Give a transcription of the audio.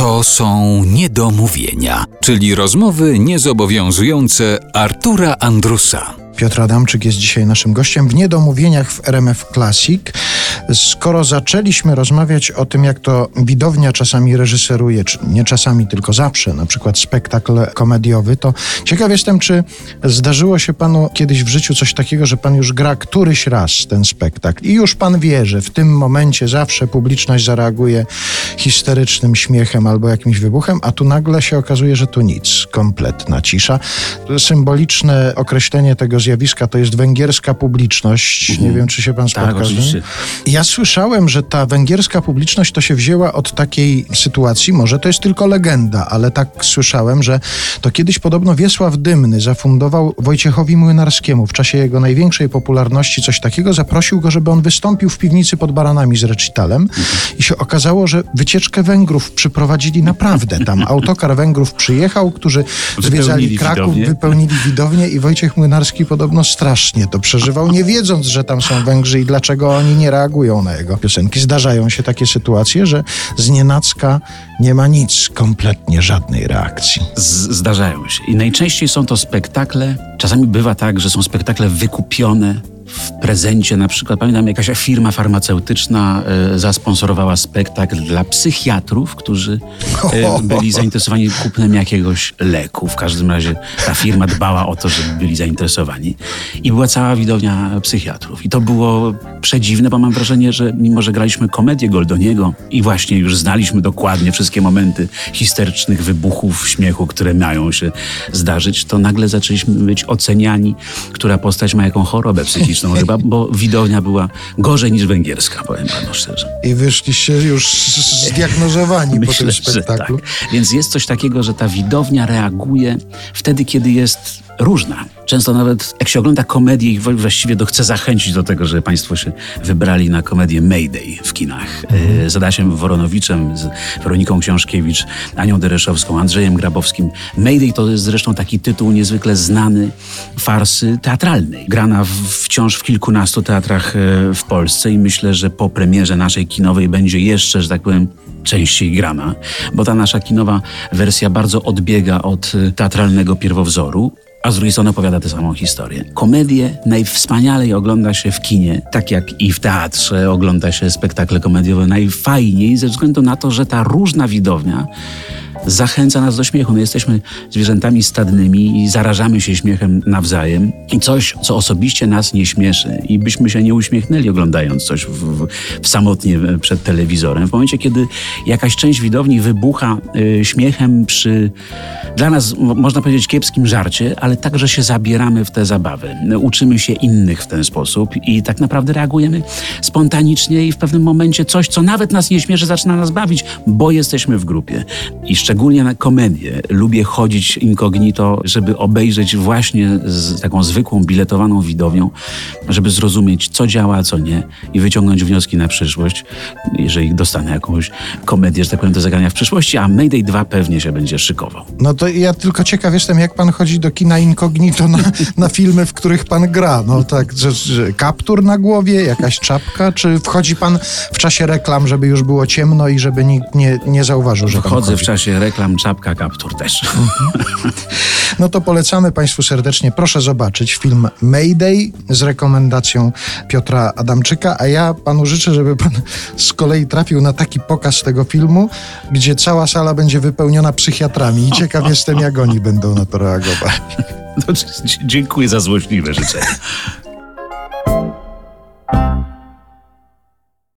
To są niedomówienia, czyli rozmowy niezobowiązujące Artura Andrusa. Piotr Adamczyk jest dzisiaj naszym gościem w Niedomówieniach w RMF Classic. Skoro zaczęliśmy rozmawiać o tym, jak to widownia czasami reżyseruje, czy nie czasami, tylko zawsze, na przykład spektakl komediowy, to ciekaw jestem, czy zdarzyło się panu kiedyś w życiu coś takiego, że pan już gra któryś raz ten spektakl i już pan wie, że w tym momencie zawsze publiczność zareaguje histerycznym śmiechem albo jakimś wybuchem, a tu nagle się okazuje, że tu nic, kompletna cisza. Symboliczne określenie tego zjawiska to jest węgierska publiczność. Nie wiem, czy się pan spotkał Tak, oczywiście. Ja słyszałem, że ta węgierska publiczność to się wzięła od takiej sytuacji, może to jest tylko legenda, ale tak słyszałem, że to kiedyś podobno Wiesław Dymny zafundował Wojciechowi Młynarskiemu. W czasie jego największej popularności coś takiego, zaprosił go, żeby on wystąpił w piwnicy pod Baranami z recitalem. I się okazało, że wycieczkę Węgrów przyprowadzili naprawdę tam. Autokar Węgrów przyjechał, którzy zwiedzali Kraków, widownię. wypełnili widownię i Wojciech Młynarski podobno strasznie to przeżywał, nie wiedząc, że tam są Węgrzy i dlaczego oni nie reagują na jego piosenki. Zdarzają się takie sytuacje, że z nienacka nie ma nic, kompletnie żadnej reakcji. Z- zdarzają się. I najczęściej są to spektakle. Czasami bywa tak, że są spektakle wykupione w prezencie. Na przykład pamiętam, jakaś firma farmaceutyczna e, zasponsorowała spektakl dla psychiatrów, którzy e, byli zainteresowani kupnem jakiegoś leku. W każdym razie ta firma dbała o to, żeby byli zainteresowani. I była cała widownia psychiatrów. I to było przedziwne, bo mam wrażenie, że mimo, że graliśmy komedię Goldoniego i właśnie już znaliśmy dokładnie wszystkie momenty histerycznych wybuchów śmiechu, które mają się zdarzyć, to nagle zaczęliśmy być oceniani, która postać ma jaką chorobę psychiczną chyba, bo widownia była gorzej niż węgierska, powiem panu szczerze. I wyszliście już zdiagnozowani po tym Myślę, że spektaklu. tak. Więc jest coś takiego, że ta widownia reaguje wtedy, kiedy jest różna. Często nawet jak się ogląda komedię i właściwie to chce zachęcić do tego, że państwo się wybrali na komedię Mayday w kinach. E, Z Adasiem Woronowiczem, z Weroniką Książkiewicz, Anią Dereszowską, Andrzejem Grabowskim. Mayday to jest zresztą taki tytuł niezwykle znany farsy teatralnej. Grana wciąż w kilkunastu teatrach e, w Polsce i myślę, że po premierze naszej kinowej będzie jeszcze, że tak powiem, częściej grana, bo ta nasza kinowa wersja bardzo odbiega od y, teatralnego pierwowzoru. A z drugiej strony opowiada tę samą historię. Komedię najwspanialej ogląda się w kinie, tak jak i w teatrze ogląda się spektakle komediowe najfajniej, ze względu na to, że ta różna widownia zachęca nas do śmiechu. My jesteśmy zwierzętami stadnymi i zarażamy się śmiechem nawzajem. I coś, co osobiście nas nie śmieszy i byśmy się nie uśmiechnęli oglądając coś w, w, w samotnie e, przed telewizorem. W momencie, kiedy jakaś część widowni wybucha y, śmiechem przy dla nas, mo- można powiedzieć, kiepskim żarcie, ale także się zabieramy w tę zabawę. Uczymy się innych w ten sposób i tak naprawdę reagujemy spontanicznie i w pewnym momencie coś, co nawet nas nie śmieszy, zaczyna nas bawić, bo jesteśmy w grupie. I szczególnie na komedię lubię chodzić incognito, żeby obejrzeć właśnie z taką zwykłą, biletowaną widownią, żeby zrozumieć, co działa, a co nie i wyciągnąć wnioski na przyszłość, jeżeli dostanę jakąś komedię, że tak powiem, do zagrania w przyszłości, a Mayday 2 pewnie się będzie szykował. No to ja tylko ciekaw jestem, jak pan chodzi do kina incognito na, na filmy, w których pan gra. No tak, że, że kaptur na głowie, jakaś czapka, czy wchodzi pan w czasie reklam, żeby już było ciemno i żeby nikt nie, nie zauważył, że pan Wchodzę w chodzi? Reklam, czapka, kaptur też. No to polecamy Państwu serdecznie. Proszę zobaczyć film Mayday z rekomendacją Piotra Adamczyka, a ja Panu życzę, żeby Pan z kolei trafił na taki pokaz tego filmu, gdzie cała sala będzie wypełniona psychiatrami i ciekaw jestem, jak oni będą na to reagować. No, dziękuję za złośliwe życzenie.